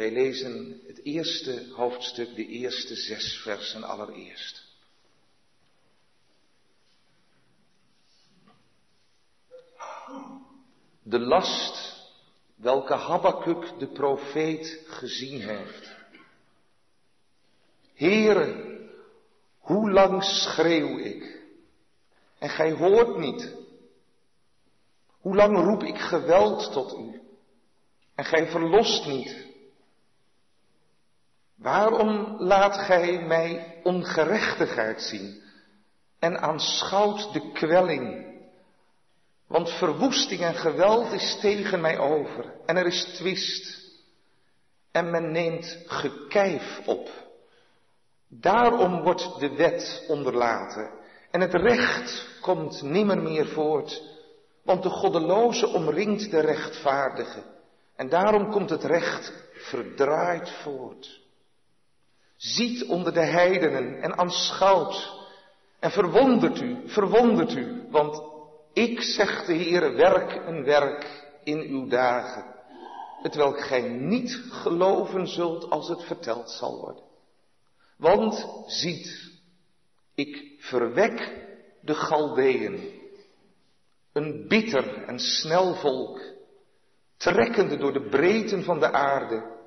Wij lezen het eerste hoofdstuk, de eerste zes versen allereerst. De last welke Habakkuk de profeet gezien heeft. Heere, hoe lang schreeuw ik en gij hoort niet? Hoe lang roep ik geweld tot u en gij verlost niet? Waarom laat gij mij ongerechtigheid zien en aanschouwt de kwelling? Want verwoesting en geweld is tegen mij over en er is twist en men neemt gekijf op. Daarom wordt de wet onderlaten en het recht komt nimmer meer voort, want de goddeloze omringt de rechtvaardige en daarom komt het recht verdraaid voort. Ziet onder de heidenen en aanschouwt en verwondert u, verwondert u, want ik, zegt de Heer, werk een werk in uw dagen, het welk gij niet geloven zult als het verteld zal worden. Want ziet, ik verwek de Galdeën, een bitter en snel volk, trekkende door de breedten van de aarde,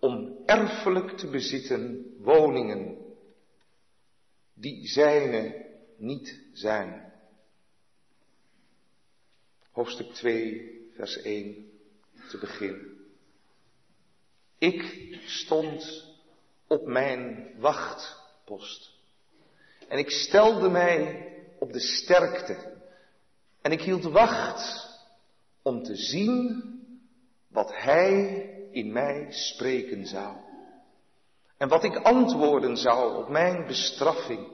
om erfelijk te bezitten woningen die zijne niet zijn. Hoofdstuk 2, vers 1 te begin. Ik stond op mijn wachtpost. En ik stelde mij op de sterkte. En ik hield wacht om te zien wat Hij in mij spreken zou. En wat ik antwoorden zou op mijn bestraffing.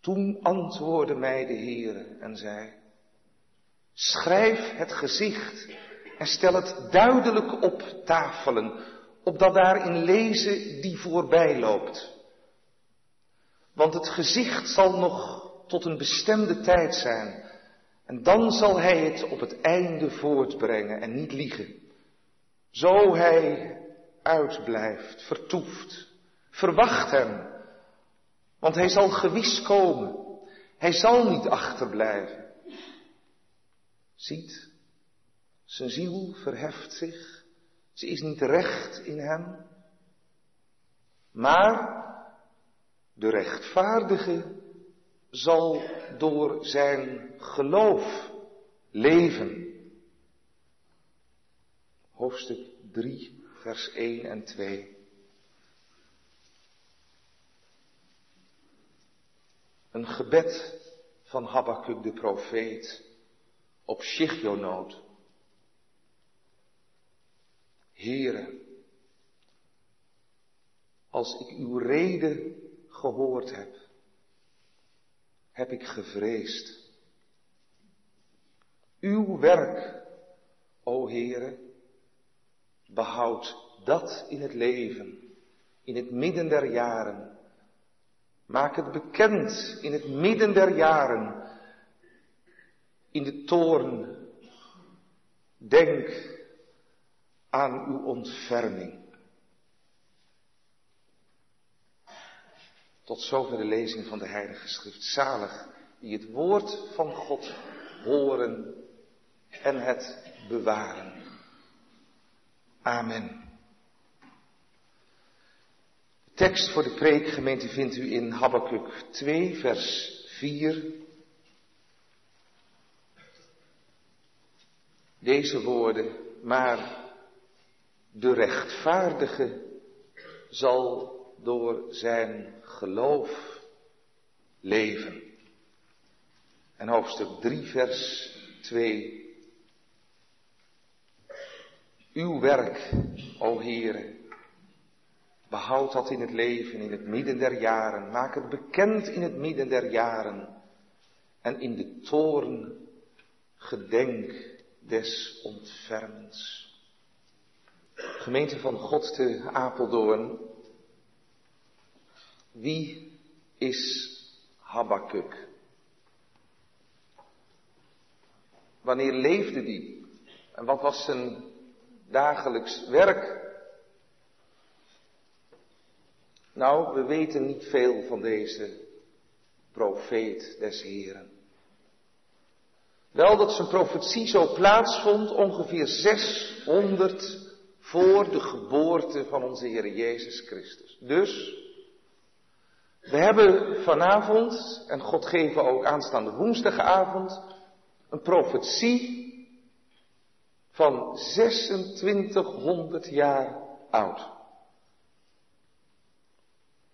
Toen antwoordde mij de Heere en zei, schrijf het gezicht en stel het duidelijk op tafelen, opdat daarin lezen die voorbij loopt. Want het gezicht zal nog tot een bestemde tijd zijn. En dan zal hij het op het einde voortbrengen en niet liegen. Zo hij uitblijft, vertoeft, verwacht hem. Want hij zal gewis komen. Hij zal niet achterblijven. Ziet, zijn ziel verheft zich. Ze is niet recht in hem. Maar de rechtvaardige zal door zijn geloof leven. Hoofdstuk 3, vers 1 en 2. Een gebed van Habakkuk de profeet op Shigionoot. Heren, als ik uw reden gehoord heb, heb ik gevreesd. Uw werk, o Heere, behoud dat in het leven, in het midden der jaren. Maak het bekend in het midden der jaren, in de toorn. Denk aan uw ontferming. Tot zover de lezing van de Heilige Schrift. Zalig die het woord van God horen en het bewaren. Amen. De tekst voor de preekgemeente vindt u in Habakkuk 2, vers 4. Deze woorden, maar de rechtvaardige zal door zijn geloof leven. En hoofdstuk 3, vers 2. Uw werk, o Heere, behoud dat in het leven, in het midden der jaren. Maak het bekend in het midden der jaren. En in de toren gedenk des ontfermens. Gemeente van God te Apeldoorn. Wie is Habakkuk? Wanneer leefde die? En wat was zijn dagelijks werk. Nou, we weten niet veel van deze profeet des Heren. Wel dat zijn profetie zo plaatsvond ongeveer 600 voor de geboorte van onze Heer Jezus Christus. Dus, we hebben vanavond, en God geven ook aanstaande woensdagavond, een profetie van 2600 jaar oud.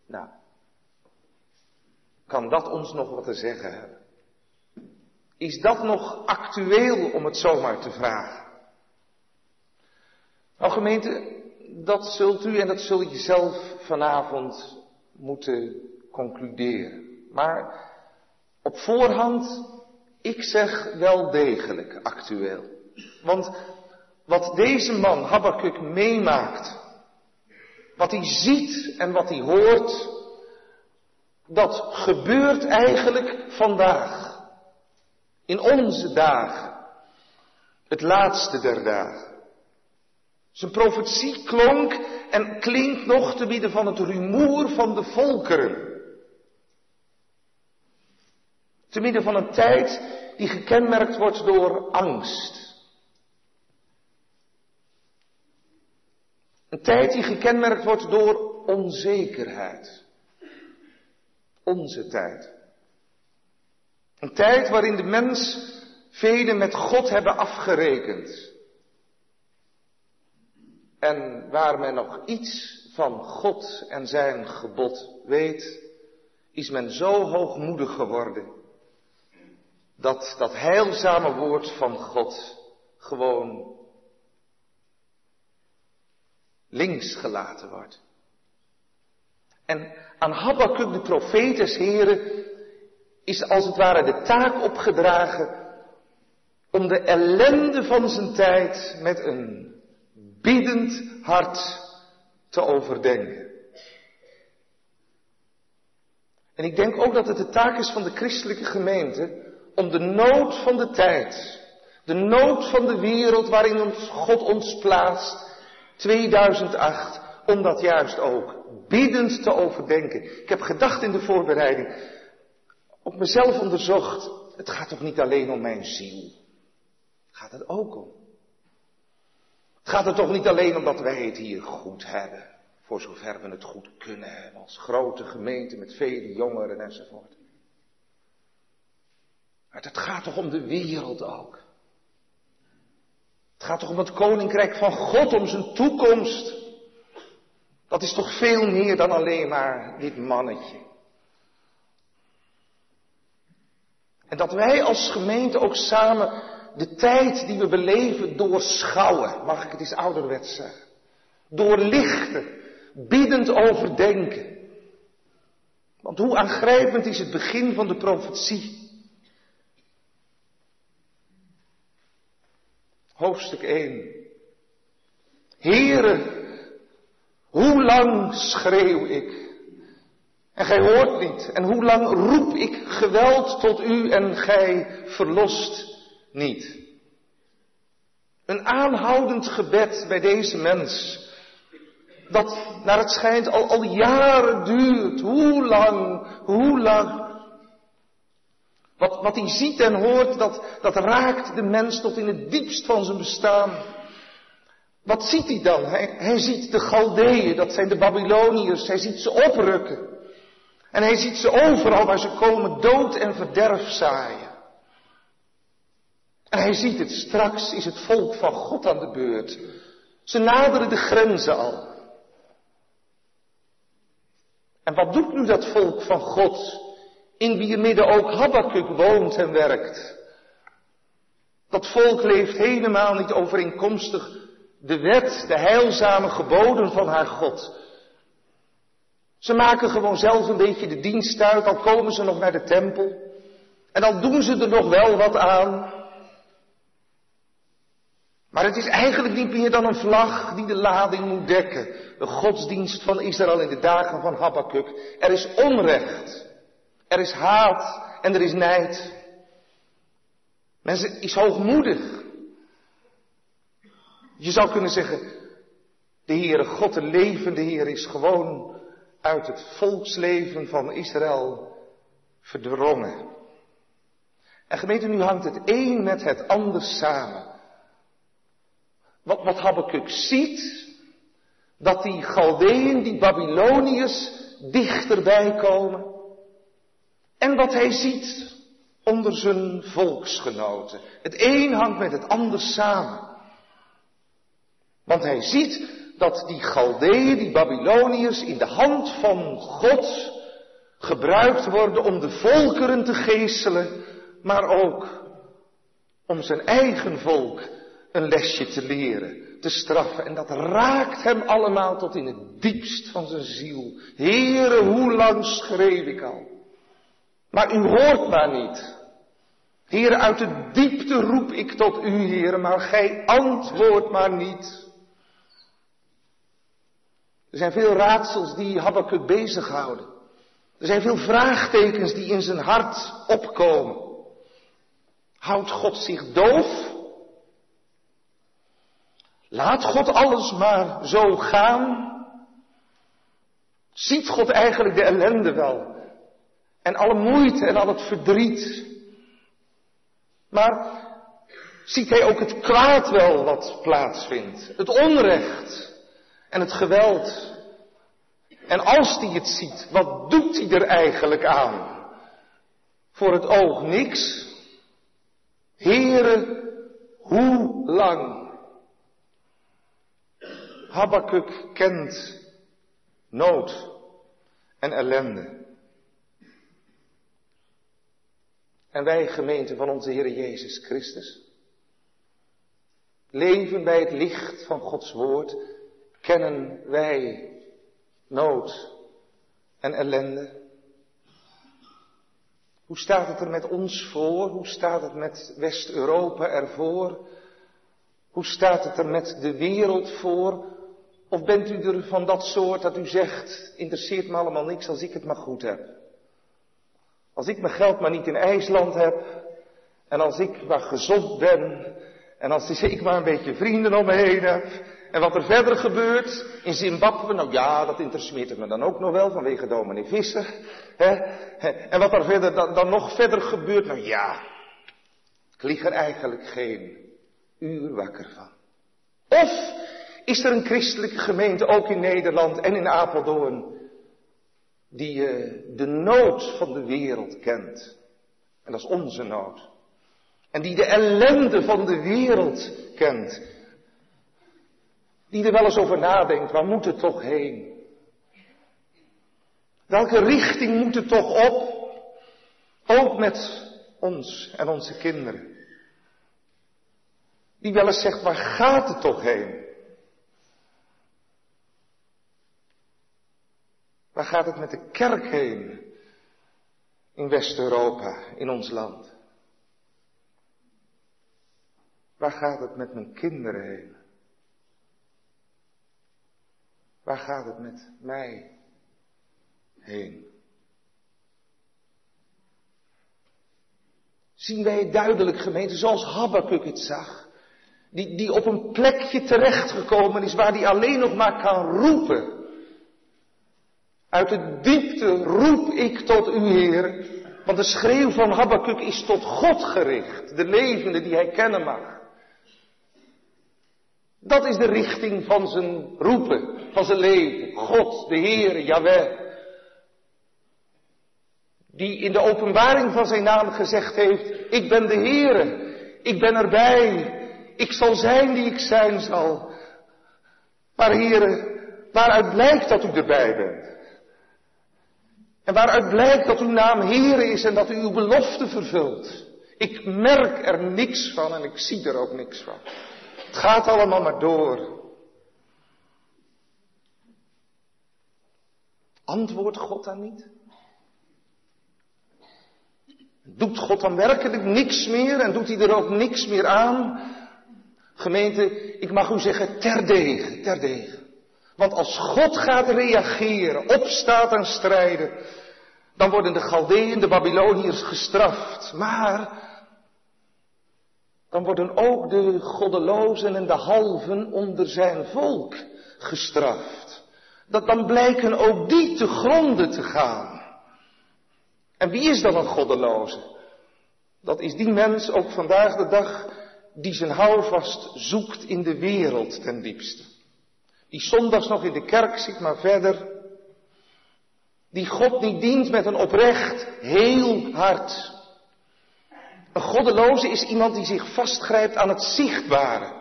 Nou, kan dat ons nog wat te zeggen hebben? Is dat nog actueel om het zomaar te vragen? Nou gemeente, dat zult u en dat zul je zelf vanavond moeten concluderen. Maar op voorhand, ik zeg wel degelijk actueel. Want wat deze man Habakkuk meemaakt, wat hij ziet en wat hij hoort, dat gebeurt eigenlijk vandaag. In onze dagen. Het laatste der dagen. Zijn profetie klonk en klinkt nog te midden van het rumoer van de volkeren. Te midden van een tijd die gekenmerkt wordt door angst. Een tijd die gekenmerkt wordt door onzekerheid. Onze tijd. Een tijd waarin de mens velen met God hebben afgerekend. En waar men nog iets van God en zijn gebod weet, is men zo hoogmoedig geworden dat dat heilzame woord van God gewoon links gelaten wordt. En aan Habakkuk de profetes, heren, is als het ware de taak opgedragen om de ellende van zijn tijd met een biddend hart te overdenken. En ik denk ook dat het de taak is van de christelijke gemeente om de nood van de tijd, de nood van de wereld waarin ons God ons plaatst, 2008, om dat juist ook biddend te overdenken. Ik heb gedacht in de voorbereiding, op mezelf onderzocht, het gaat toch niet alleen om mijn ziel. Gaat het ook om. Het gaat er toch niet alleen om dat wij het hier goed hebben. Voor zover we het goed kunnen hebben. Als grote gemeente met vele jongeren enzovoort. Maar het gaat toch om de wereld ook. Het gaat toch om het koninkrijk van God, om zijn toekomst. Dat is toch veel meer dan alleen maar dit mannetje. En dat wij als gemeente ook samen de tijd die we beleven doorschouwen, mag ik het eens ouderwets zeggen. Doorlichten, biddend overdenken. Want hoe aangrijpend is het begin van de profetie. Hoofdstuk 1. Heren, hoe lang schreeuw ik? En gij hoort niet. En hoe lang roep ik geweld tot u en gij verlost niet. Een aanhoudend gebed bij deze mens. Dat naar het schijnt al, al jaren duurt. Hoe lang, hoe lang. Wat, wat hij ziet en hoort, dat, dat raakt de mens tot in het diepst van zijn bestaan. Wat ziet hij dan? Hij, ziet de Galdeeën, dat zijn de Babyloniërs. Hij ziet ze oprukken. En hij ziet ze overal waar ze komen dood en verderf zaaien. En hij ziet het, straks is het volk van God aan de beurt. Ze naderen de grenzen al. En wat doet nu dat volk van God, in wie midden ook Habakkuk woont en werkt? Dat volk leeft helemaal niet overeenkomstig de wet, de heilzame geboden van haar God. Ze maken gewoon zelf een beetje de dienst uit, al komen ze nog naar de tempel. En dan doen ze er nog wel wat aan. Maar het is eigenlijk niet meer dan een vlag die de lading moet dekken. De godsdienst van Israël in de dagen van Habakkuk. Er is onrecht. Er is haat en er is nijd. Mensen is hoogmoedig. Je zou kunnen zeggen, de Heere God, de levende Heer, is gewoon uit het volksleven van Israël verdrongen. En gemeente, nu hangt het een met het ander samen. Wat, wat Habakkuk ziet, dat die Galdeën, die Babyloniërs, dichterbij komen. En wat hij ziet onder zijn volksgenoten. Het een hangt met het ander samen. Want hij ziet dat die Galdeën, die Babyloniërs, in de hand van God gebruikt worden om de volkeren te geestelen, maar ook om zijn eigen volk een lesje te leren, te straffen. En dat raakt hem allemaal tot in het diepst van zijn ziel. Heere, hoe lang schreef ik al? Maar u hoort maar niet. Heere, uit de diepte roep ik tot u, Heere, maar gij antwoordt maar niet. Er zijn veel raadsels die Habakkuk bezighouden. Er zijn veel vraagtekens die in zijn hart opkomen. Houdt God zich doof? Laat God alles maar zo gaan? Ziet God eigenlijk de ellende wel? En alle moeite en al het verdriet? Maar ziet hij ook het kwaad wel wat plaatsvindt? Het onrecht en het geweld? En als hij het ziet, wat doet hij er eigenlijk aan? Voor het oog niks. Here, hoe lang? Habakkuk kent nood en ellende. En wij, gemeente van onze Heer Jezus Christus, leven bij het licht van Gods Woord, kennen wij nood en ellende. Hoe staat het er met ons voor? Hoe staat het met West-Europa ervoor? Hoe staat het er met de wereld voor? Of bent u er van dat soort dat u zegt, interesseert me allemaal niks als ik het maar goed heb? Als ik mijn geld maar niet in IJsland heb, en als ik maar gezond ben, en als ik maar een beetje vrienden om me heen heb, en wat er verder gebeurt in Zimbabwe, nou ja, dat interesseert me dan ook nog wel vanwege dominee Visser. Hè? En wat er verder dan, dan nog verder gebeurt, nou ja, ik lig er eigenlijk geen uur wakker van. Of is er een christelijke gemeente, ook in Nederland en in Apeldoorn, die de nood van de wereld kent. En dat is onze nood. En die de ellende van de wereld kent. Die er wel eens over nadenkt, waar moet het toch heen? Welke richting moet het toch op? Ook met ons en onze kinderen. Die wel eens zegt, waar gaat het toch heen? Waar gaat het met de kerk heen? In West-Europa, in ons land. Waar gaat het met mijn kinderen heen? Waar gaat het met mij heen? Zien wij het duidelijk, gemeente, zoals Habakkuk het zag. Die, die op een plekje terechtgekomen is waar hij alleen nog maar kan roepen. Uit de diepte roep ik tot u, Heer. Want de schreeuw van Habakkuk is tot God gericht. De levende die hij kennen mag. Dat is de richting van zijn roepen, van zijn leven. God, de Heer, Yahweh. Die in de openbaring van zijn naam gezegd heeft, ik ben de Heere, ik ben erbij, ik zal zijn die ik zijn zal. Maar Heere, waaruit blijkt dat u erbij bent? En waaruit blijkt dat uw naam Heere is en dat u uw belofte vervult? Ik merk er niks van en ik zie er ook niks van. Het gaat allemaal maar door. Antwoordt God dan niet? Doet God dan werkelijk niks meer en doet hij er ook niks meer aan? Gemeente, ik mag u zeggen, terdege, terdege. Want als God gaat reageren, opstaat en strijden, dan worden de Galdeën, de Babyloniërs gestraft. Maar dan worden ook de goddelozen en de halven onder zijn volk gestraft. Dat dan blijken ook die te gronden te gaan. En wie is dan een goddeloze? Dat is die mens ook vandaag de dag die zijn houvast zoekt in de wereld ten diepste. Die zondags nog in de kerk zit, maar verder. Die God niet dient met een oprecht, heel hart. Een goddeloze is iemand die zich vastgrijpt aan het zichtbare.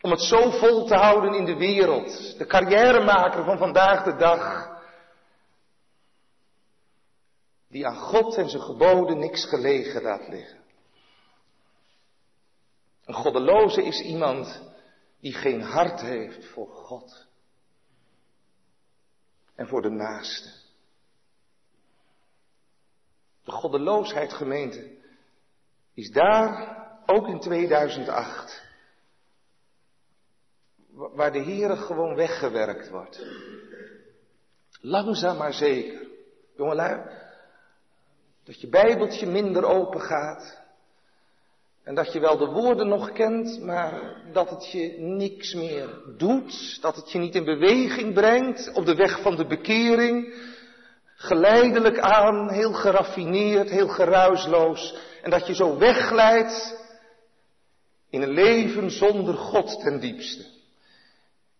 Om het zo vol te houden in de wereld. De carrièremaker van vandaag de dag. Die aan God en zijn geboden niks gelegen laat liggen. Een goddeloze is iemand die geen hart heeft voor God. En voor de naaste. De goddeloosheid gemeente is daar ook in 2008. Waar de Heere gewoon weggewerkt wordt. Langzaam maar zeker. Jongelui, dat je bijbeltje minder open gaat. En dat je wel de woorden nog kent, maar dat het je niks meer doet. Dat het je niet in beweging brengt op de weg van de bekering. Geleidelijk aan, heel geraffineerd, heel geruisloos. En dat je zo wegglijdt in een leven zonder God ten diepste.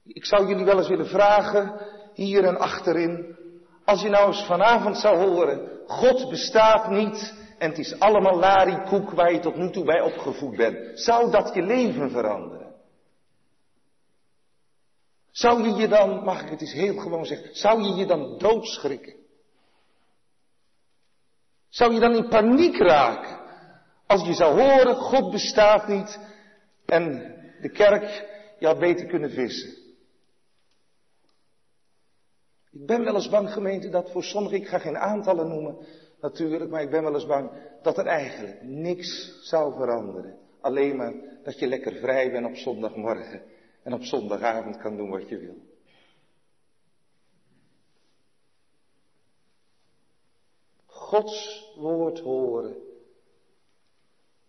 Ik zou jullie wel eens willen vragen, hier en achterin, als je nou eens vanavond zou horen, God bestaat niet en het is allemaal larikoek waar je tot nu toe bij opgevoed bent. Zou dat je leven veranderen? Zou je je dan, mag ik het eens heel gewoon zeggen, zou je je dan doodschrikken? Zou je dan in paniek raken? Als je zou horen, God bestaat niet en de kerk, je had beter kunnen vissen. Ik ben wel eens bang, gemeente, dat voor sommigen, ik ga geen aantallen noemen, natuurlijk, maar ik ben wel eens bang dat er eigenlijk niks zou veranderen. Alleen maar dat je lekker vrij bent op zondagmorgen en op zondagavond kan doen wat je wil. Gods woord horen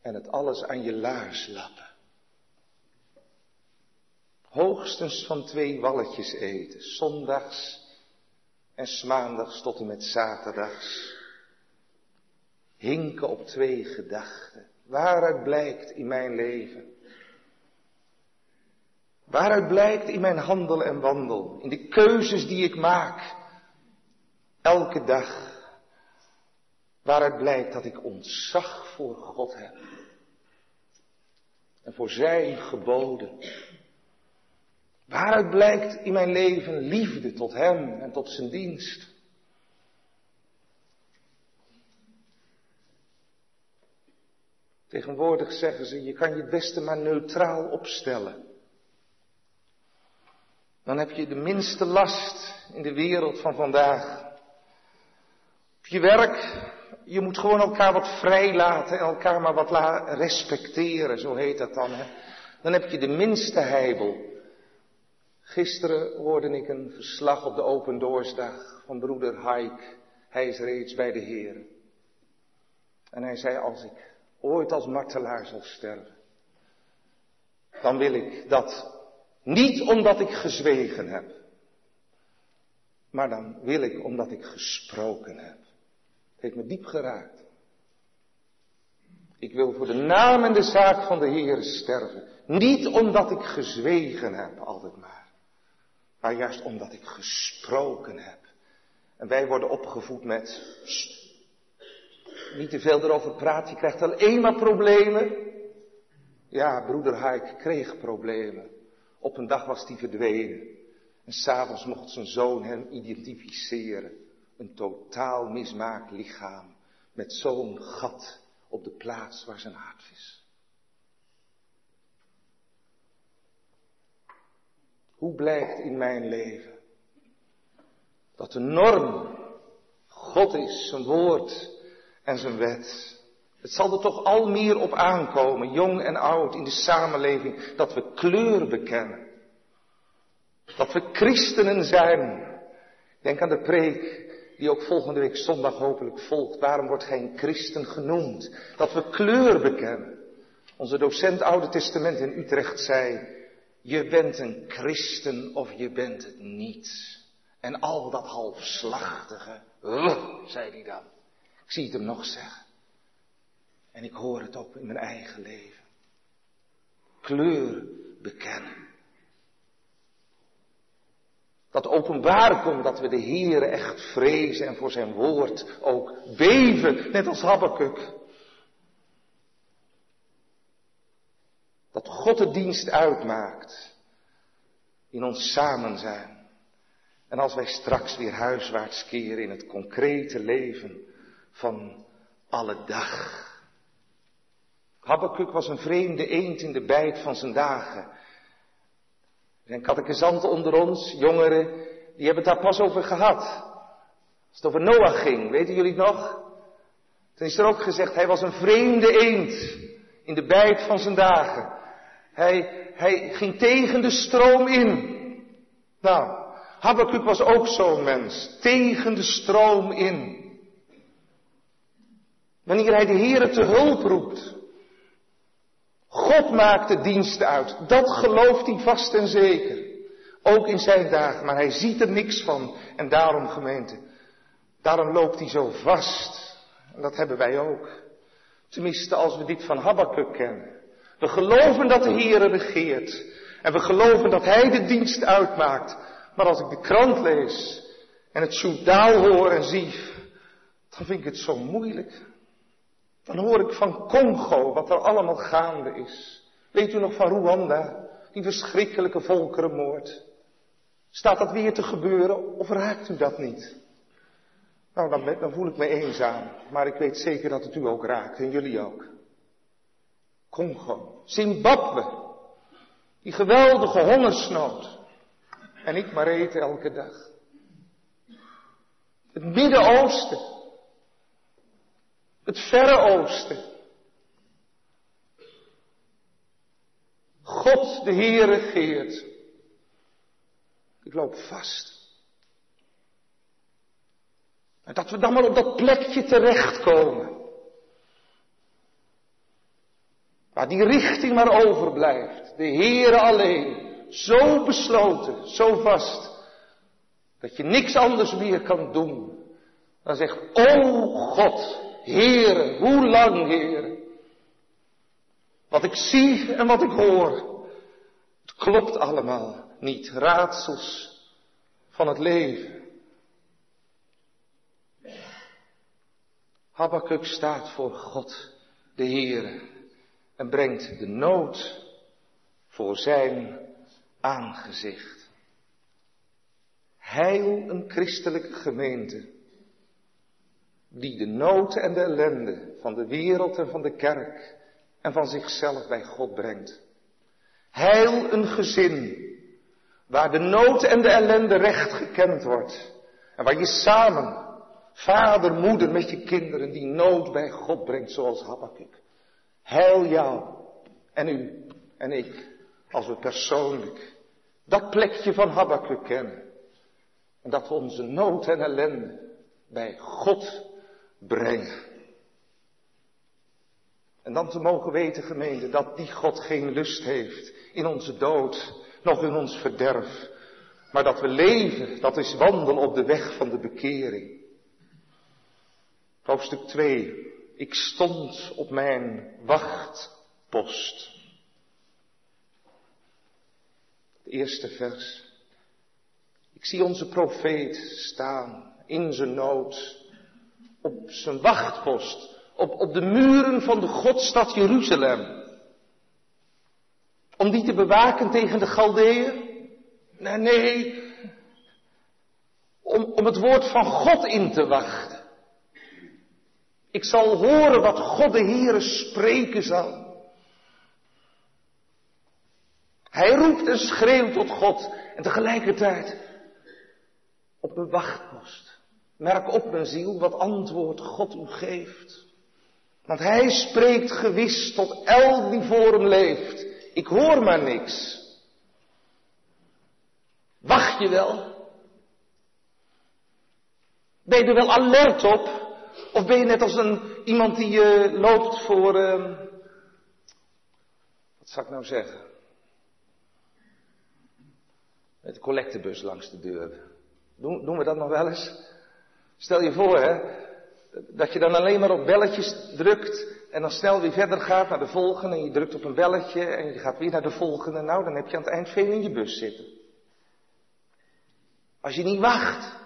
en het alles aan je laars lappen. Hoogstens van twee walletjes eten, zondags en maandags tot en met zaterdags. Hinken op twee gedachten. Waaruit blijkt in mijn leven? Waaruit blijkt in mijn handel en wandel? In de keuzes die ik maak. Elke dag. Waaruit blijkt dat ik ontzag voor God heb. En voor zijn geboden. Waaruit blijkt in mijn leven liefde tot Hem en tot zijn dienst? Tegenwoordig zeggen ze, je kan je het beste maar neutraal opstellen. Dan heb je de minste last in de wereld van vandaag. Op je werk, je moet gewoon elkaar wat vrij laten en elkaar maar wat respecteren, zo heet dat dan. Hè? Dan heb je de minste heibel. Gisteren hoorde ik een verslag op de Open Doorsdag van broeder Haik. Hij is reeds bij de Heer. En hij zei, als ik ooit als martelaar zal sterven, dan wil ik dat niet omdat ik gezwegen heb, maar dan wil ik omdat ik gesproken heb. Heeft me diep geraakt. Ik wil voor de naam en de zaak van de Heer sterven. Niet omdat ik gezwegen heb, altijd maar. Maar juist omdat ik gesproken heb. En wij worden opgevoed met. niet te veel erover praten, je krijgt alleen maar problemen. Ja, broeder Haik kreeg problemen. Op een dag was hij verdwenen. En s'avonds mocht zijn zoon hem identificeren. Een totaal mismaakt lichaam. Met zo'n gat op de plaats waar zijn hart is. Hoe blijkt in mijn leven dat de norm God is, zijn woord en zijn wet. Het zal er toch al meer op aankomen, jong en oud, in de samenleving, dat we kleur bekennen. Dat we christenen zijn. Denk aan de preek die ook volgende week zondag hopelijk volgt. Waarom wordt geen christen genoemd? Dat we kleur bekennen. Onze docent Oude Testament in Utrecht zei, je bent een christen of je bent het niet. En al dat halfslachtige, zei hij dan. Ik zie het hem nog zeggen. En ik hoor het ook in mijn eigen leven. Kleur bekennen. Dat openbaar komt dat we de Heere echt vrezen en voor zijn woord ook beven, net als Habakkuk. Dat God de dienst uitmaakt in ons samen zijn. En als wij straks weer huiswaarts keren in het concrete leven van alle dag. Habakkuk was een vreemde eend in de bijt van zijn dagen. Zijn catechisanten onder ons, jongeren, die hebben het daar pas over gehad. Als het over Noach ging, weten jullie het nog? Toen is er ook gezegd, hij was een vreemde eend in de bijt van zijn dagen. Hij, hij ging tegen de stroom in. Nou, Habakkuk was ook zo'n mens, tegen de stroom in. Wanneer hij de Heere te hulp roept. God maakt de dienst uit. Dat gelooft hij vast en zeker. Ook in zijn dagen, maar hij ziet er niks van. En daarom gemeente, daarom loopt hij zo vast. En dat hebben wij ook. Tenminste, als we dit van Habakkuk kennen. We geloven dat de Heere regeert. En we geloven dat Hij de dienst uitmaakt. Maar als ik de krant lees en het journaal hoor en zie, dan vind ik het zo moeilijk. Dan hoor ik van Congo wat er allemaal gaande is. Weet u nog van Rwanda? Die verschrikkelijke volkerenmoord. Staat dat weer te gebeuren of raakt u dat niet? Nou, dan, dan voel ik me eenzaam. Maar ik weet zeker dat het u ook raakt en jullie ook. Congo, Zimbabwe. Die geweldige hongersnood. En ik maar eten elke dag. Het Midden-Oosten. Het Verre Oosten. God de Heer regeert. Ik loop vast. En dat we dan maar op dat plekje terechtkomen. Waar die richting maar overblijft. De Heere alleen. Zo besloten, zo vast. Dat je niks anders meer kan doen. Dan zegt, o God, Heere, hoe lang, Heere? Wat ik zie en wat ik hoor, het klopt allemaal niet. Raadsels van het leven. Habakkuk staat voor God, de Heere, en brengt de nood voor zijn aangezicht. Heil een christelijke gemeente die de nood en de ellende van de wereld en van de kerk en van zichzelf bij God brengt. Heil een gezin waar de nood en de ellende recht gekend wordt en waar je samen, vader, moeder met je kinderen, die nood bij God brengt zoals Habakkuk. Heil jou en u en ik als we persoonlijk dat plekje van Habakkuk kennen. En dat onze nood en ellende bij God brengen. En dan te mogen weten, gemeente, dat die God geen lust heeft in onze dood, nog in ons verderf. Maar dat we leven, dat is wandelen op de weg van de bekering. Hoofdstuk 2. Ik stond op mijn wachtpost. Het eerste vers. Ik zie onze profeet staan in zijn nood op zijn wachtpost, op, op de muren van de Godstad Jeruzalem. Om die te bewaken tegen de Galdeeën? Nee, nee. Om, om het woord van God in te wachten. Ik zal horen wat God de Heere spreken zal. Hij roept en schreeuwt tot God en tegelijkertijd op een wachtpost. Merk op, mijn ziel, wat antwoord God u geeft. Want hij spreekt gewis tot elk die voor hem leeft. Ik hoor maar niks. Wacht je wel? Ben je er wel alert op? Of ben je net als een, iemand die uh, loopt voor, uh, wat zou ik nou zeggen? Met de collectebus langs de deur. Doen, doen we dat nog wel eens? Stel je voor, hè, dat je dan alleen maar op belletjes drukt en dan snel weer verder gaat naar de volgende en je drukt op een belletje en je gaat weer naar de volgende. Nou, dan heb je aan het eind veel in je bus zitten. Als je niet wacht.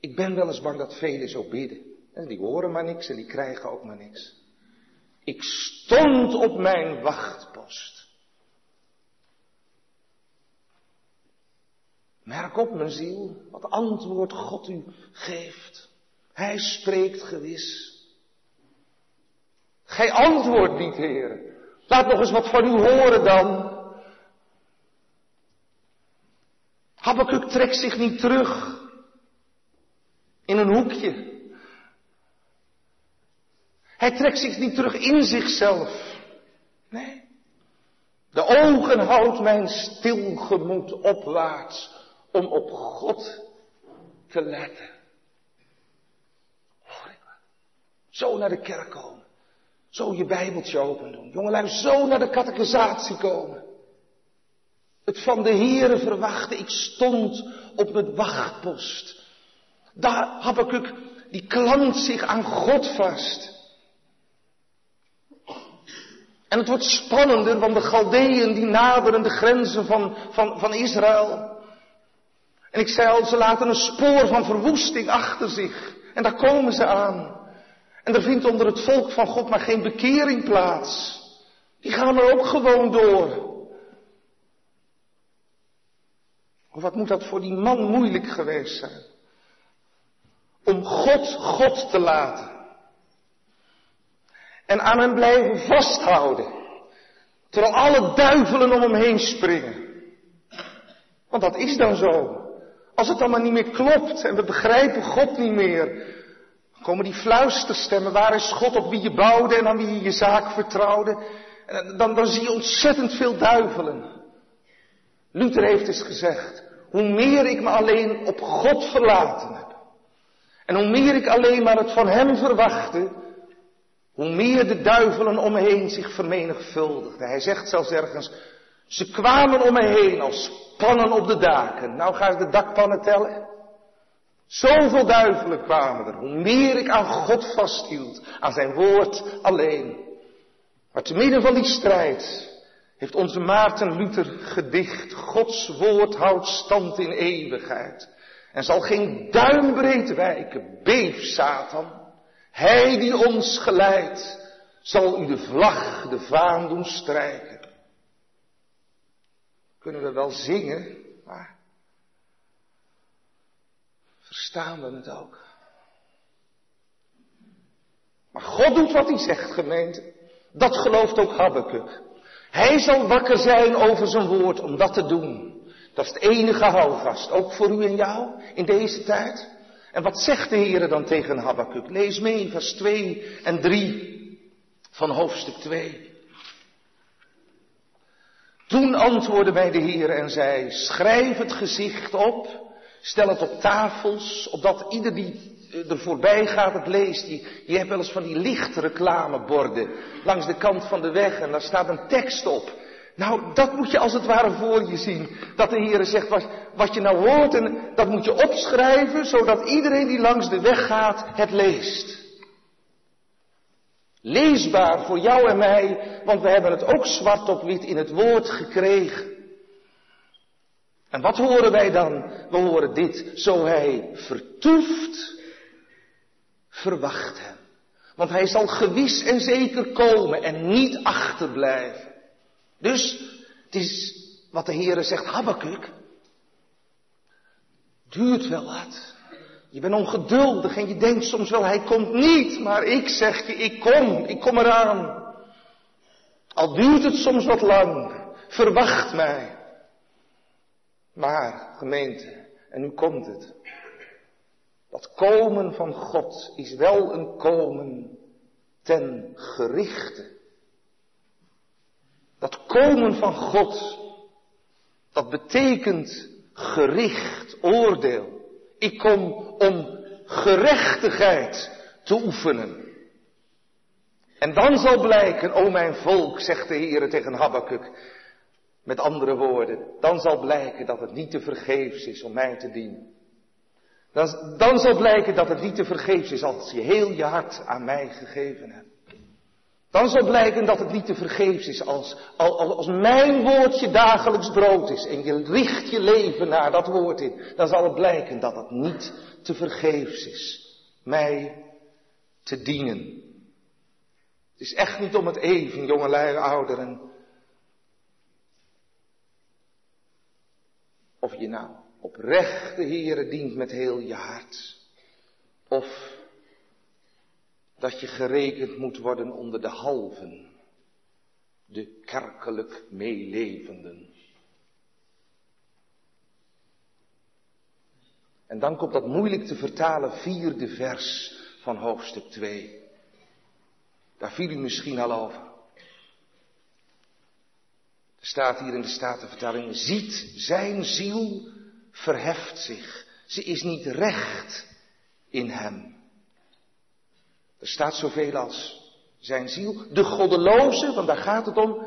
Ik ben wel eens bang dat velen zo bidden. En die horen maar niks en die krijgen ook maar niks. Ik stond op mijn wachtpost. Merk op, mijn ziel, wat antwoord God u geeft. Hij spreekt gewis. Gij antwoordt niet, Heer. Laat nog eens wat van u horen dan. Habakkuk trekt zich niet terug in een hoekje. Hij trekt zich niet terug in zichzelf. Nee. De ogen houdt mijn stilgemoed opwaarts om op God te letten. Zo naar de kerk komen. Zo je bijbeltje open doen. Jongelui, zo naar de catechisatie komen. Het van de Heere verwachten. Ik stond op het wachtpost. Daar Habakkuk, die klampt zich aan God vast. En het wordt spannender, want de Galdeën die naderen de grenzen van, van, van Israël. En ik zei al, ze laten een spoor van verwoesting achter zich. En daar komen ze aan. En er vindt onder het volk van God maar geen bekering plaats. Die gaan er ook gewoon door. Wat moet dat voor die man moeilijk geweest zijn? Om God God te laten. En aan hem blijven vasthouden. Terwijl alle duivelen om hem heen springen. Want dat is dan zo. Als het maar niet meer klopt en we begrijpen God niet meer, komen die fluisterstemmen, waar is God op wie je bouwde en aan wie je je zaak vertrouwde. En dan, dan zie je ontzettend veel duivelen. Luther heeft eens gezegd, hoe meer ik me alleen op God verlaten heb. En hoe meer ik alleen maar het van Hem verwachtte, hoe meer de duivelen om me heen zich vermenigvuldigden. Hij zegt zelfs ergens, ze kwamen om me heen als pannen op de daken. Nou ga ik de dakpannen tellen. Zoveel duivelen kwamen er. Hoe meer ik aan God vasthield, aan zijn woord alleen. Maar te midden van die strijd heeft onze Maarten Luther gedicht. Gods woord houdt stand in eeuwigheid. En zal geen duimbreed wijken. Beef, Satan. Hij die ons geleidt, zal u de vlag, de vaan doen strijken. Kunnen we wel zingen, maar verstaan we het ook? Maar God doet wat hij zegt, gemeente. Dat gelooft ook Habakkuk. Hij zal wakker zijn over zijn woord om dat te doen. Dat is het enige houvast, ook voor u en jou in deze tijd. En wat zegt de Heer dan tegen Habakkuk? Lees mee, vers 2 en 3 van hoofdstuk 2. Toen antwoordde mij de Heer en zei, schrijf het gezicht op, stel het op tafels, opdat ieder die er voorbij gaat het leest. Je, je hebt wel eens van die lichtreclameborden langs de kant van de weg en daar staat een tekst op. Nou, dat moet je als het ware voor je zien. Dat de Heer zegt, wat, wat je nou hoort, en dat moet je opschrijven, zodat iedereen die langs de weg gaat, het leest. Leesbaar voor jou en mij, want we hebben het ook zwart op wit in het woord gekregen. En wat horen wij dan? We horen dit, zo hij vertoeft, verwacht hem. Want hij zal gewis en zeker komen en niet achterblijven. Dus het is wat de Heere zegt, Habakkuk, duurt wel wat. Je bent ongeduldig en je denkt soms wel, hij komt niet, maar ik zeg je, ik kom, ik kom eraan. Al duurt het soms wat lang, verwacht mij. Maar, gemeente, en nu komt het. Dat komen van God is wel een komen ten gerichte. Dat komen van God, dat betekent gericht, oordeel. Ik kom om gerechtigheid te oefenen. En dan zal blijken, o mijn volk, zegt de Heer tegen Habakkuk, met andere woorden, dan zal blijken dat het niet te vergeefs is om mij te dienen. Dan zal blijken dat het niet te vergeefs is als je heel je hart aan mij gegeven hebt. Dan zal blijken dat het niet te vergeefs is als, als, als mijn woordje dagelijks brood is en je richt je leven naar dat woord in. Dan zal het blijken dat het niet te vergeefs is. Mij te dienen. Het is echt niet om het even, jongelui, ouderen. Of je nou oprecht de Heere dient met heel je hart. Of dat je gerekend moet worden onder de halven, de kerkelijk meelevenden. En dan komt dat moeilijk te vertalen vierde vers van hoofdstuk 2. Daar viel u misschien al over. Er staat hier in de Statenvertaling, ziet zijn ziel verheft zich. Ze is niet recht in hem. Er staat zoveel als zijn ziel. De goddeloze, want daar gaat het om.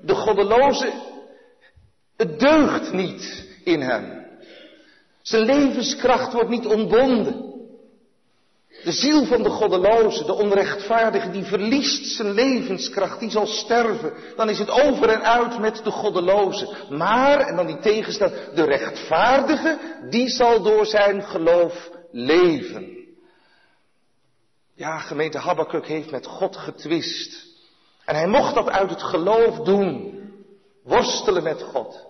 De goddeloze, het deugt niet in hem. Zijn levenskracht wordt niet ontbonden. De ziel van de goddeloze, de onrechtvaardige, die verliest zijn levenskracht, die zal sterven. Dan is het over en uit met de goddeloze. Maar, en dan die tegenstand, de rechtvaardige, die zal door zijn geloof leven. Ja, gemeente Habakkuk heeft met God getwist. En hij mocht dat uit het geloof doen. Worstelen met God.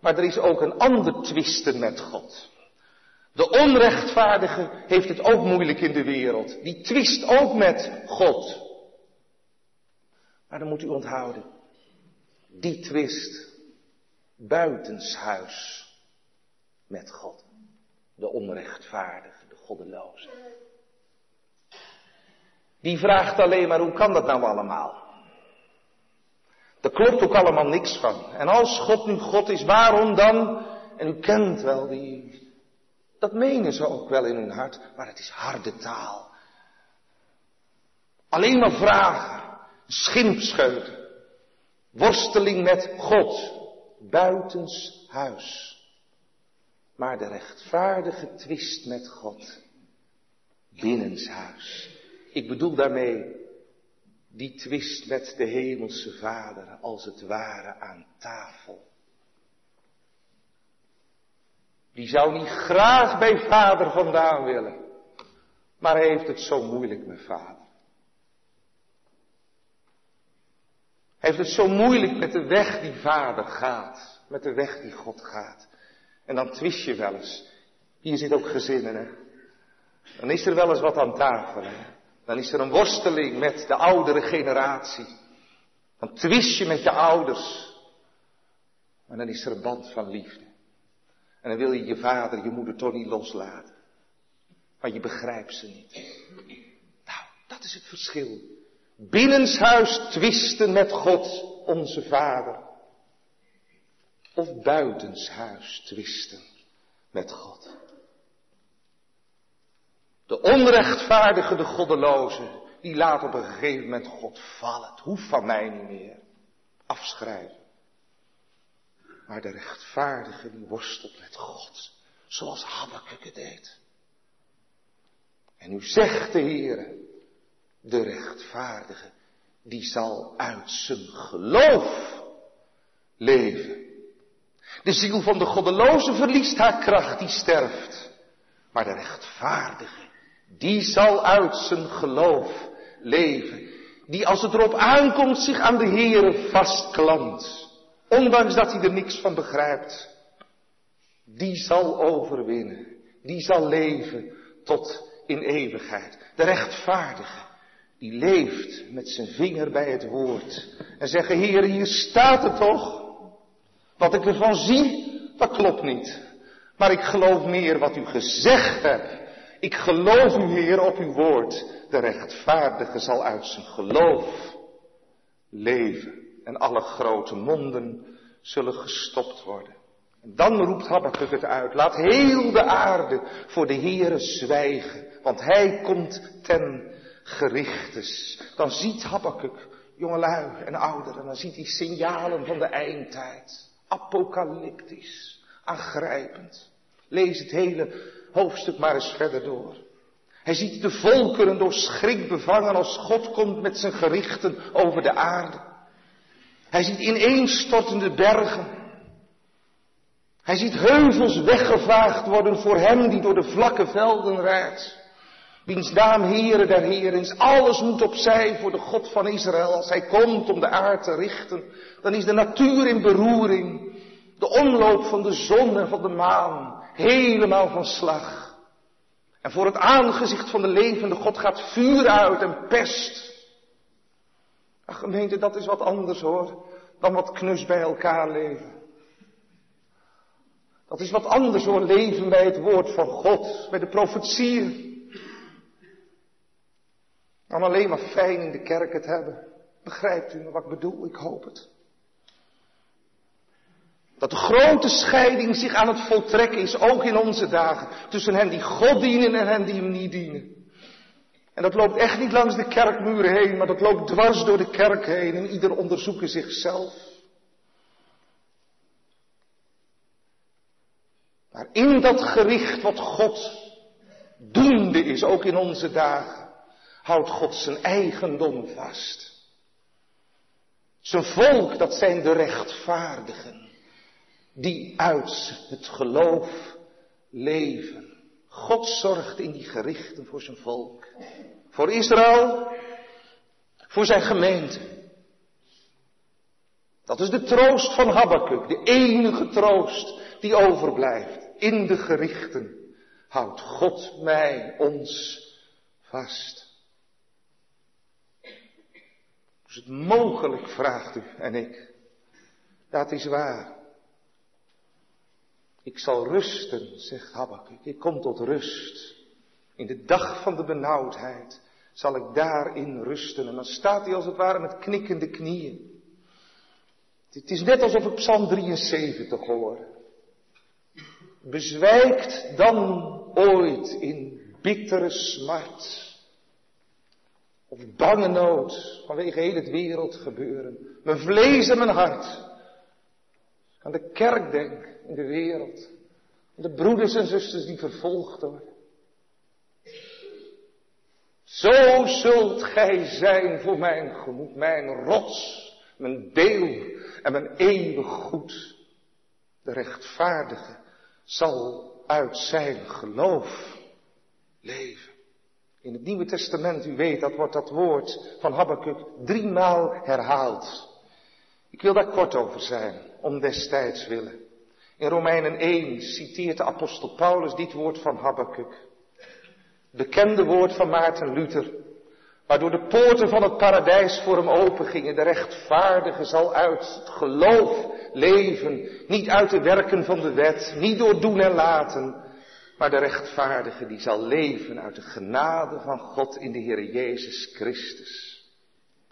Maar er is ook een ander twisten met God. De onrechtvaardige heeft het ook moeilijk in de wereld. Die twist ook met God. Maar dan moet u onthouden. Die twist buitenshuis met God. De onrechtvaardige, de goddeloze. Die vraagt alleen maar hoe kan dat nou allemaal? Daar klopt ook allemaal niks van. En als God nu God is, waarom dan? En u kent wel die dat menen ze ook wel in hun hart, maar het is harde taal. Alleen maar vragen, schimpscheuten, worsteling met God, buitens huis. Maar de rechtvaardige twist met God, binnenshuis. Ik bedoel daarmee die twist met de hemelse Vader, als het ware aan tafel. Die zou niet graag bij vader vandaan willen. Maar hij heeft het zo moeilijk met vader. Hij heeft het zo moeilijk met de weg die vader gaat. Met de weg die God gaat. En dan twist je wel eens. Hier zit ook gezinnen, hè. Dan is er wel eens wat aan tafel, hè. Dan is er een worsteling met de oudere generatie. Dan twist je met je ouders. Maar dan is er een band van liefde. En dan wil je je vader, je moeder toch niet loslaten. Maar je begrijpt ze niet. Nou, dat is het verschil. Binnenshuis twisten met God, onze vader. Of buitenshuis twisten met God. De onrechtvaardige, de goddeloze, die laat op een gegeven moment God vallen. Het hoeft van mij niet meer. Afschrijven. Maar de rechtvaardige die worstelt met God. Zoals Habakkuk het deed. En nu zegt de Heer, de rechtvaardige, die zal uit zijn geloof leven. De ziel van de goddeloze verliest haar kracht, die sterft. Maar de rechtvaardige, die zal uit zijn geloof leven. Die als het erop aankomt zich aan de Heere vastklampt. Ondanks dat hij er niks van begrijpt. Die zal overwinnen. Die zal leven tot in eeuwigheid. De rechtvaardige. Die leeft met zijn vinger bij het woord. En zeggen, Heer, hier staat het toch. Wat ik ervan zie, dat klopt niet. Maar ik geloof meer wat u gezegd hebt. Ik geloof meer op uw woord. De rechtvaardige zal uit zijn geloof leven en alle grote monden zullen gestopt worden. En dan roept Habakkuk het uit, laat heel de aarde voor de Heere zwijgen, want hij komt ten gerichtes. Dan ziet Habakkuk, jongelui en ouderen, dan ziet hij signalen van de eindtijd. Apocalyptisch, aangrijpend. Lees het hele hoofdstuk maar eens verder door. Hij ziet de volkeren door schrik bevangen als God komt met zijn gerichten over de aarde. Hij ziet ineenstortende bergen. Hij ziet heuvels weggevaagd worden voor hem die door de vlakke velden rijdt. Wiens naam Heere der Heren is. Alles moet opzij voor de God van Israël. Als hij komt om de aarde te richten, dan is de natuur in beroering. De omloop van de zon en van de maan helemaal van slag. En voor het aangezicht van de levende God gaat vuur uit en pest. Ach, gemeente, dat is wat anders hoor, dan wat knus bij elkaar leven. Dat is wat anders hoor, leven bij het woord van God, bij de profetieën. Dan alleen maar fijn in de kerk het hebben. Begrijpt u wat ik bedoel? Ik hoop het. Dat de grote scheiding zich aan het voltrekken is, ook in onze dagen, tussen hen die God dienen en hen die hem niet dienen. En dat loopt echt niet langs de kerkmuren heen, maar dat loopt dwars door de kerk heen en ieder onderzoeken zichzelf. Maar in dat gericht wat God doende is, ook in onze dagen, houdt God zijn eigendom vast. Zijn volk, dat zijn de rechtvaardigen die uit het geloof leven. God zorgt in die gerichten voor zijn volk. Voor Israël, voor zijn gemeente. Dat is de troost van Habakkuk, de enige troost die overblijft. In de gerichten houdt God mij, ons vast. Is het mogelijk, vraagt u en ik. Dat is waar. Ik zal rusten, zegt Habakkuk. Ik kom tot rust. In de dag van de benauwdheid zal ik daarin rusten. En dan staat hij als het ware met knikkende knieën. Het is net alsof ik Psalm 73 hoor. Bezwijkt dan ooit in bittere smart. Of bange nood vanwege heel het wereld gebeuren. Mijn vlees en mijn hart. Aan de kerk denk in de wereld. De broeders en zusters die vervolgd worden. Zo zult gij zijn voor mijn gemoed, mijn rots, mijn deel en mijn eeuwig goed. De rechtvaardige zal uit zijn geloof leven. In het Nieuwe Testament, u weet, dat wordt dat woord van Habakkuk driemaal herhaald. Ik wil daar kort over zijn, om destijds willen. In Romeinen 1 citeert de apostel Paulus dit woord van Habakkuk. Bekende woord van Maarten Luther. Waardoor de poorten van het paradijs voor hem opengingen. De rechtvaardige zal uit het geloof leven. Niet uit de werken van de wet. Niet door doen en laten. Maar de rechtvaardige die zal leven uit de genade van God in de Heer Jezus Christus.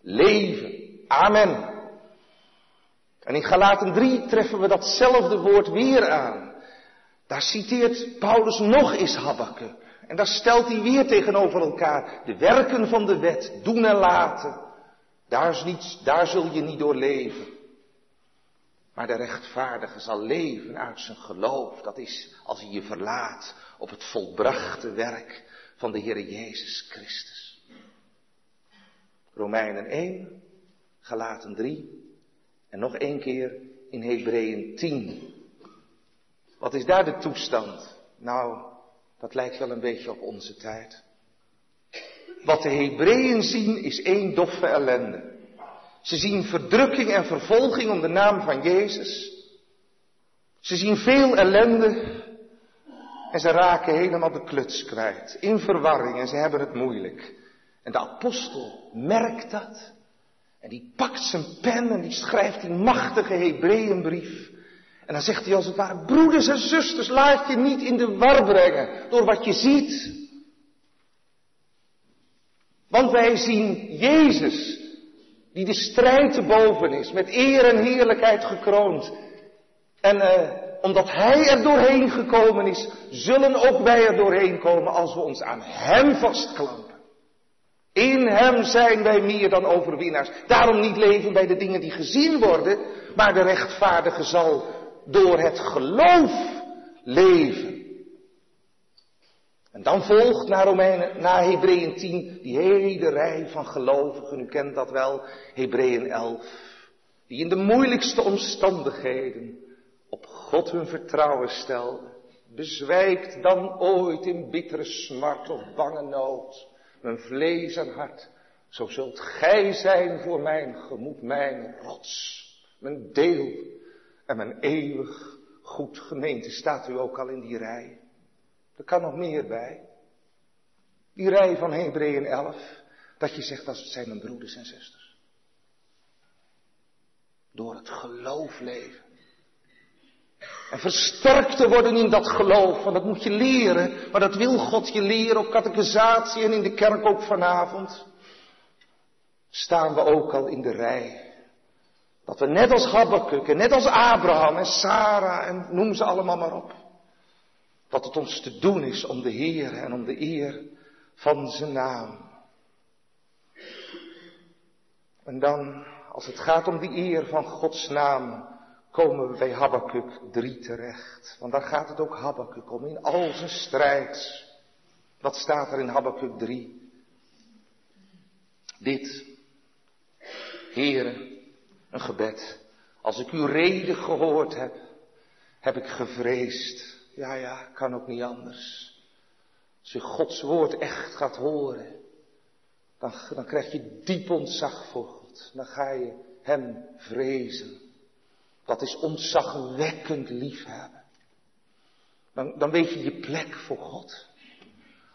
Leven. Amen. En in Galaten 3 treffen we datzelfde woord weer aan. Daar citeert Paulus nog eens Habakkuk. En daar stelt hij weer tegenover elkaar de werken van de wet, doen en laten. Daar, is niets, daar zul je niet door leven. Maar de rechtvaardige zal leven uit zijn geloof. Dat is als hij je verlaat op het volbrachte werk van de Heer Jezus Christus. Romeinen 1, Galaten 3, en nog één keer in Hebreeën 10. Wat is daar de toestand? Nou, dat lijkt wel een beetje op onze tijd. Wat de Hebreeën zien is één doffe ellende. Ze zien verdrukking en vervolging om de naam van Jezus. Ze zien veel ellende en ze raken helemaal de kluts kwijt. In verwarring en ze hebben het moeilijk. En de apostel merkt dat. En die pakt zijn pen en die schrijft die machtige Hebreeënbrief. En dan zegt hij als het ware, broeders en zusters, laat je niet in de war brengen door wat je ziet. Want wij zien Jezus, die de strijd te boven is, met eer en heerlijkheid gekroond. En uh, omdat Hij er doorheen gekomen is, zullen ook wij er doorheen komen als we ons aan Hem vastklampen. In hem zijn wij meer dan overwinnaars. Daarom niet leven bij de dingen die gezien worden, maar de rechtvaardige zal door het geloof leven. En dan volgt na, Romeinen, Hebreeën 10 die hele rij van gelovigen, u kent dat wel, Hebreeën 11, die in de moeilijkste omstandigheden op God hun vertrouwen stelden. Bezwijkt dan ooit in bittere smart of bange nood mijn vlees en hart, zo zult gij zijn voor mijn gemoed, mijn rots, mijn deel en mijn eeuwig goed gemeente. Staat u ook al in die rij? Er kan nog meer bij. Die rij van Hebreeën 11, dat je zegt dat zijn mijn broeders en zusters. Door het geloof leven. En versterkt te worden in dat geloof, want dat moet je leren, maar dat wil God je leren op catechisatie en in de kerk ook vanavond. Staan we ook al in de rij. Dat we net als Habakkuk en net als Abraham en Sarah en noem ze allemaal maar op. Dat het ons te doen is om de Heer en om de eer van zijn naam. En dan, als het gaat om die eer van Gods naam, komen we bij Habakkuk 3 terecht. Want daar gaat het ook Habakkuk om, in al zijn strijd. Wat staat er in Habakkuk 3? Dit, Heren, een gebed. Als ik uw reden gehoord heb, heb ik gevreesd. Ja, ja, kan ook niet anders. Als je Gods woord echt gaat horen, dan, dan krijg je diep ontzag voor God. Dan ga je Hem vrezen. Dat is ontzagwekkend liefhebben. Dan, dan weet je je plek voor God.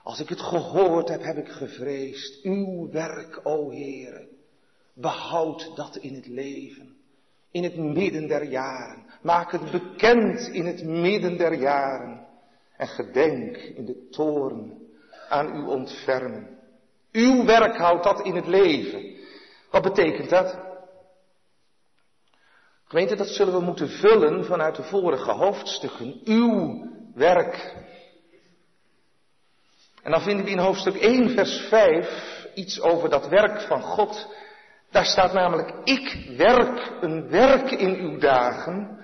Als ik het gehoord heb, heb ik gevreesd. Uw werk, o Heere, behoud dat in het leven. In het midden der jaren. Maak het bekend in het midden der jaren. En gedenk in de toren aan uw ontfermen. Uw werk houdt dat in het leven. Wat betekent dat? Gemeente, dat zullen we moeten vullen vanuit de vorige hoofdstukken. Uw werk. En dan vinden we in hoofdstuk 1, vers 5 iets over dat werk van God. Daar staat namelijk, ik werk een werk in uw dagen,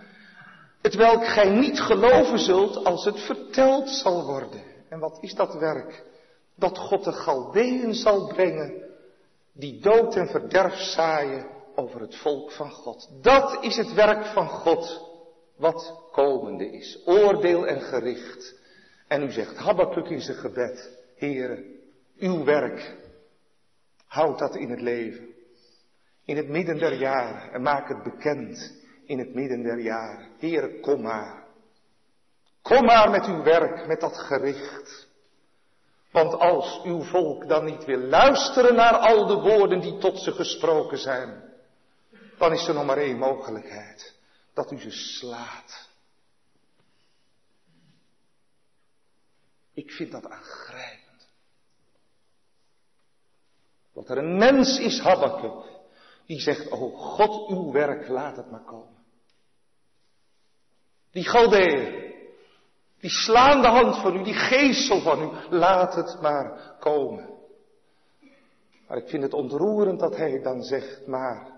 het welk gij niet geloven zult als het verteld zal worden. En wat is dat werk? Dat God de Galdeën zal brengen, die dood en verderf zaaien over het volk van God. Dat is het werk van God, wat komende is. Oordeel en gericht. En u zegt, Habakkuk in zijn gebed, Heere, uw werk, houd dat in het leven. In het midden der jaren en maak het bekend in het midden der jaren. Heere, kom maar. Kom maar met uw werk, met dat gericht. Want als uw volk dan niet wil luisteren naar al de woorden die tot ze gesproken zijn, dan is er nog maar één mogelijkheid. Dat u ze slaat. Ik vind dat aangrijpend. Dat er een mens is, Habakkuk, die zegt, oh God, uw werk, laat het maar komen. Die Galdeën, die slaande hand van u, die geestel van u, laat het maar komen. Maar ik vind het ontroerend dat hij dan zegt, maar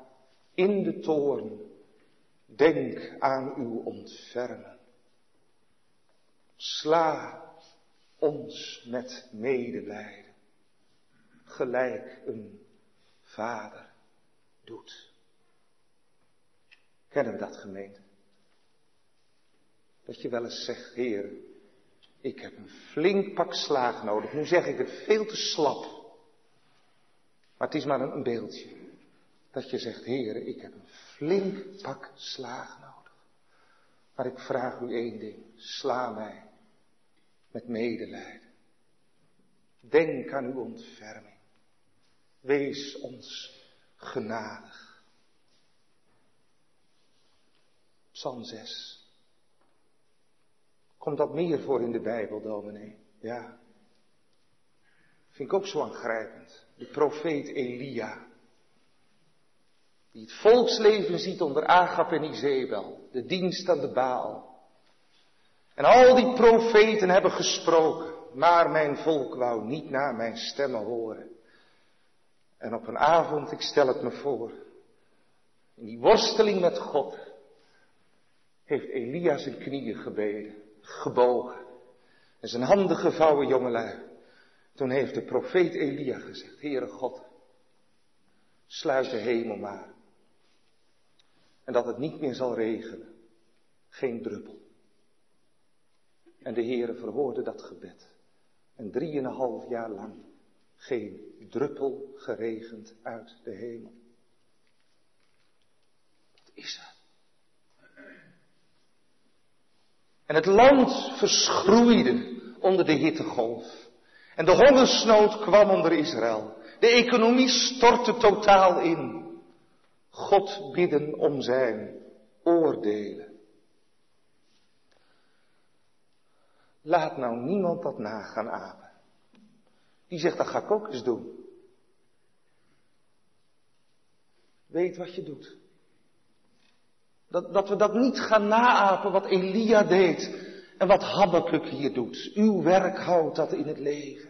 in de toorn, denk aan uw ontfermen. Sla ons met medelijden, gelijk een vader doet. Kennen we dat gemeente? Dat je wel eens zegt, Heer, ik heb een flink pak slaag nodig. Nu zeg ik het veel te slap. Maar het is maar een beeldje. Dat je zegt, heren, ik heb een flink pak slaag nodig. Maar ik vraag u één ding, sla mij met medelijden. Denk aan uw ontferming. Wees ons genadig. Psalm 6. Komt dat meer voor in de Bijbel, dominee? Ja. Vind ik ook zo aangrijpend. De profeet Elia. Die het volksleven ziet onder Agap en Izebel. De dienst aan de Baal. En al die profeten hebben gesproken. Maar mijn volk wou niet naar mijn stemmen horen. En op een avond, ik stel het me voor, in die worsteling met God, heeft Elia zijn knieën gebeden, gebogen. En zijn handen gevouwen, jongelui. Toen heeft de profeet Elia gezegd, Heere God, sluit de hemel maar. En dat het niet meer zal regenen. Geen druppel. En de Heere verhoorde dat gebed. En drieënhalf jaar lang geen druppel geregend uit de hemel. Wat is er? En het land verschroeide onder de hittegolf. En de hongersnood kwam onder Israël. De economie stortte totaal in. God bidden om zijn oordelen. Laat nou niemand dat na gaan apen. Die zegt, dat ga ik ook eens doen. Weet wat je doet. Dat, dat we dat niet gaan naapen wat Elia deed en wat Habakkuk hier doet. Uw werk houdt dat in het leven.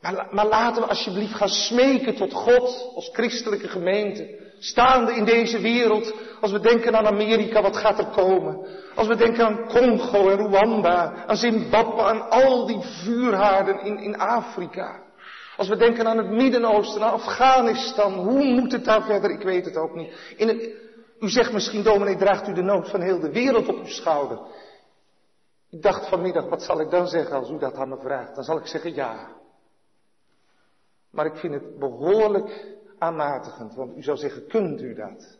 Maar, maar laten we alsjeblieft gaan smeken tot God als christelijke gemeente. Staande in deze wereld, als we denken aan Amerika, wat gaat er komen? Als we denken aan Congo en Rwanda, aan Zimbabwe, aan al die vuurhaarden in, in Afrika. Als we denken aan het Midden-Oosten, aan Afghanistan, hoe moet het daar verder? Ik weet het ook niet. In u zegt misschien, dominee, draagt u de nood van heel de wereld op uw schouder. Ik dacht vanmiddag, wat zal ik dan zeggen als u dat aan me vraagt? Dan zal ik zeggen ja. Maar ik vind het behoorlijk aanmatigend, want u zou zeggen, kunt u dat?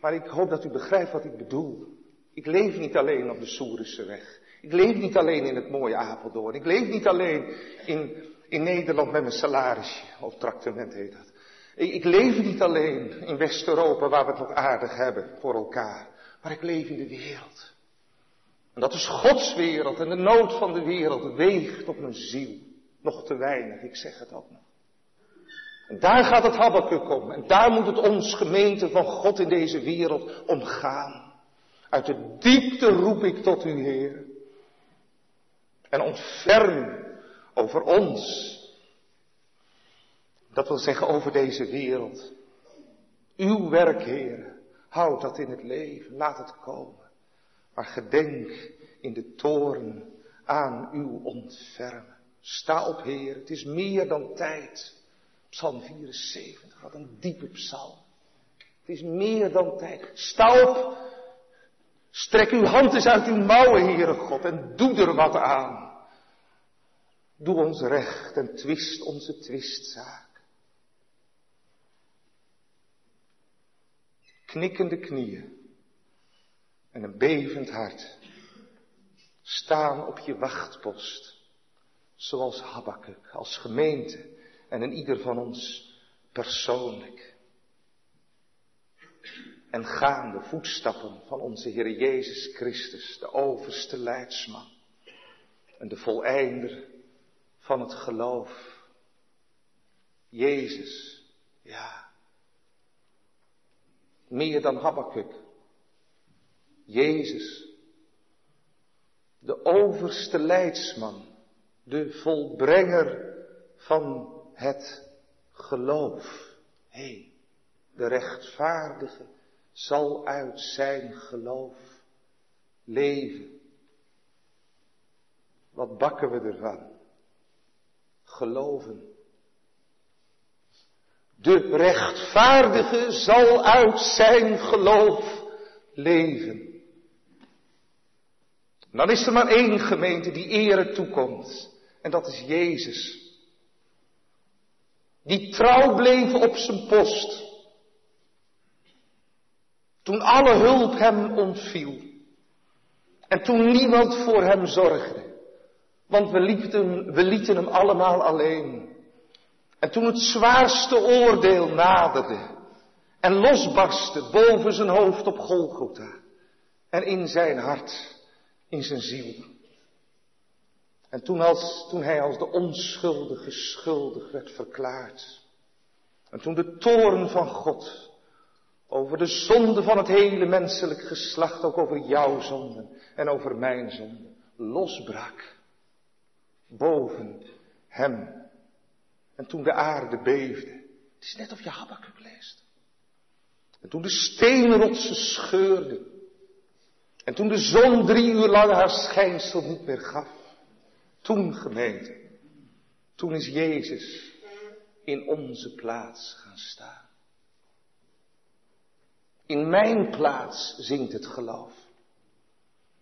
Maar ik hoop dat u begrijpt wat ik bedoel. Ik leef niet alleen op de Soerische weg. Ik leef niet alleen in het mooie Apeldoorn. Ik leef niet alleen in, in Nederland met mijn salarisje, of tractement heet dat. Ik, ik leef niet alleen in West-Europa waar we het nog aardig hebben voor elkaar. Maar ik leef in de wereld. En dat is Gods wereld en de nood van de wereld weegt op mijn ziel. Nog te weinig, ik zeg het ook. En daar gaat het Habakkuk om. En daar moet het ons gemeente van God in deze wereld om gaan. Uit de diepte roep ik tot u, Heer. En ontferm over ons. Dat wil zeggen over deze wereld. Uw werk, Heer. Houd dat in het leven. Laat het komen. Maar gedenk in de toren aan uw ontfermen. Sta op, Heer. Het is meer dan tijd. Psalm 74, wat een diepe psalm. Het is meer dan tijd. Sta op. Strek uw hand eens uit uw mouwen, Heere God, en doe er wat aan. Doe ons recht en twist onze twistzaak. Knikkende knieën en een bevend hart staan op je wachtpost, zoals Habakkuk, als gemeente en in ieder van ons persoonlijk. En gaan de voetstappen van onze Heer Jezus Christus, de overste leidsman en de voleinder van het geloof. Jezus, ja. Meer dan Habakkuk. Jezus, de overste leidsman, de volbrenger van het geloof. Hey, de rechtvaardige zal uit zijn geloof leven. Wat bakken we ervan? Geloven. De rechtvaardige zal uit zijn geloof leven. Dan is er maar één gemeente die ere toekomt. En dat is Jezus. Die trouw bleef op zijn post. Toen alle hulp hem ontviel. En toen niemand voor hem zorgde. Want we lieten, we lieten hem allemaal alleen. En toen het zwaarste oordeel naderde. En losbarstte boven zijn hoofd op Golgotha. En in zijn hart, in zijn ziel. En toen, als, toen hij als de onschuldige schuldig werd verklaard. En toen de toorn van God over de zonde van het hele menselijk geslacht, ook over jouw zonden en over mijn zonden, losbrak boven hem. En toen de aarde beefde. Het is net of je Habakkuk leest. En toen de steenrotsen scheurden. En toen de zon drie uur lang haar schijnsel niet meer gaf. Toen gemeente. Toen is Jezus in onze plaats gaan staan. In mijn plaats zingt het geloof.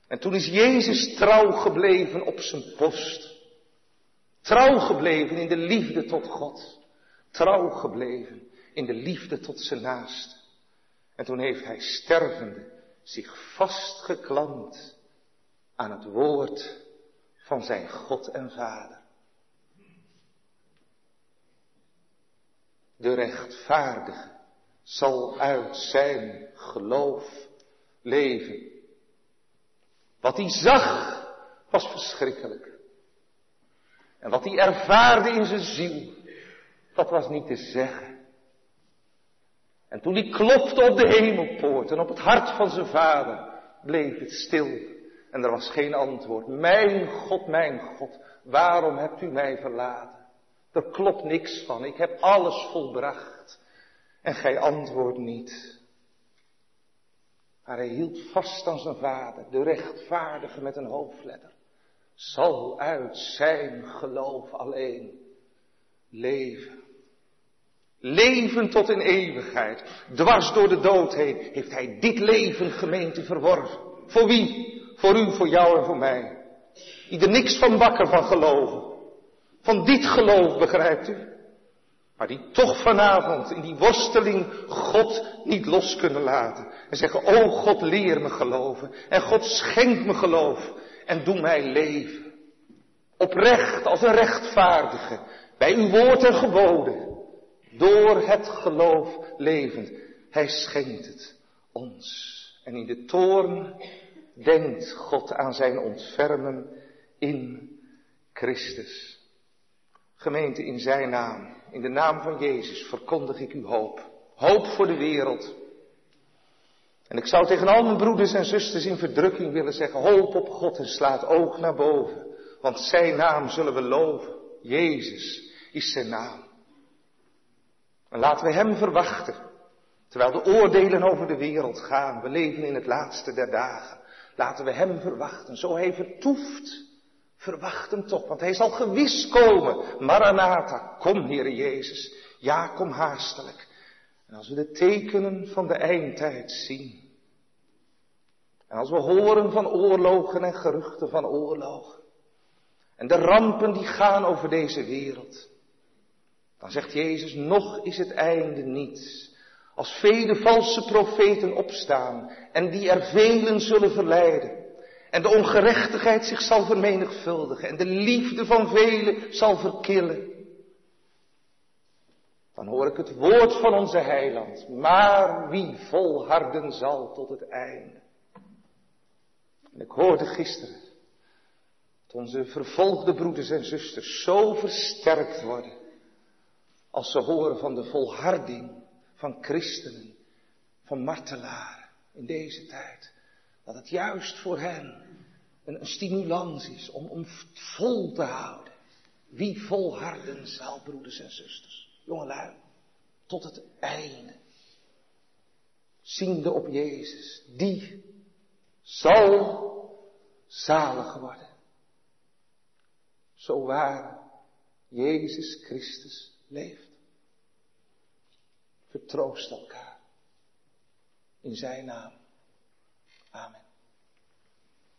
En toen is Jezus trouw gebleven op zijn post. Trouw gebleven in de liefde tot God. Trouw gebleven in de liefde tot zijn naaste. En toen heeft hij stervende zich vastgeklampt aan het woord van zijn God en Vader. De rechtvaardige zal uit zijn geloof leven. Wat hij zag was verschrikkelijk. En wat hij ervaarde in zijn ziel, dat was niet te zeggen. En toen hij klopte op de hemelpoort en op het hart van zijn vader, bleef het stil. En er was geen antwoord. Mijn God, mijn God, waarom hebt u mij verlaten? Er klopt niks van. Ik heb alles volbracht. En gij antwoordt niet. Maar hij hield vast aan zijn vader, de rechtvaardige met een hoofdletter. Zal uit zijn geloof alleen leven. Leven tot in eeuwigheid. Dwars door de dood heen heeft hij dit leven gemeente verworven. Voor wie? Voor u, voor jou en voor mij. Die er niks van bakken van geloven. Van dit geloof, begrijpt u? Maar die toch vanavond in die worsteling God niet los kunnen laten. En zeggen, oh God leer me geloven. En God schenk me geloof. En doe mij leven. Oprecht als een rechtvaardige. Bij uw woord en geboden. Door het geloof levend. Hij schenkt het ons. En in de toorn denkt God aan zijn ontfermen in Christus. Gemeente in zijn naam, in de naam van Jezus, verkondig ik u hoop. Hoop voor de wereld. En ik zou tegen al mijn broeders en zusters in verdrukking willen zeggen, hoop op God en slaat oog naar boven. Want zijn naam zullen we loven. Jezus is zijn naam. En laten we hem verwachten. Terwijl de oordelen over de wereld gaan. We leven in het laatste der dagen. Laten we hem verwachten. Zo hij vertoeft Verwacht hem toch, want hij zal gewis komen. Maranatha, kom Heere Jezus. Ja, kom haastelijk. En als we de tekenen van de eindtijd zien. En als we horen van oorlogen en geruchten van oorlogen. En de rampen die gaan over deze wereld. Dan zegt Jezus, nog is het einde niet. Als vele valse profeten opstaan en die er velen zullen verleiden. En de ongerechtigheid zich zal vermenigvuldigen en de liefde van velen zal verkillen. Dan hoor ik het woord van onze heiland. Maar wie volharden zal tot het einde. En ik hoorde gisteren dat onze vervolgde broeders en zusters zo versterkt worden. Als ze horen van de volharding van christenen, van martelaren in deze tijd. Dat het juist voor hen een, een stimulans is om, om vol te houden. Wie volharden zal, broeders en zusters, jongelui, tot het einde. Ziende op Jezus, die zal zalig worden. Zo waar Jezus Christus leeft. Vertroost elkaar. In zijn naam. Amen.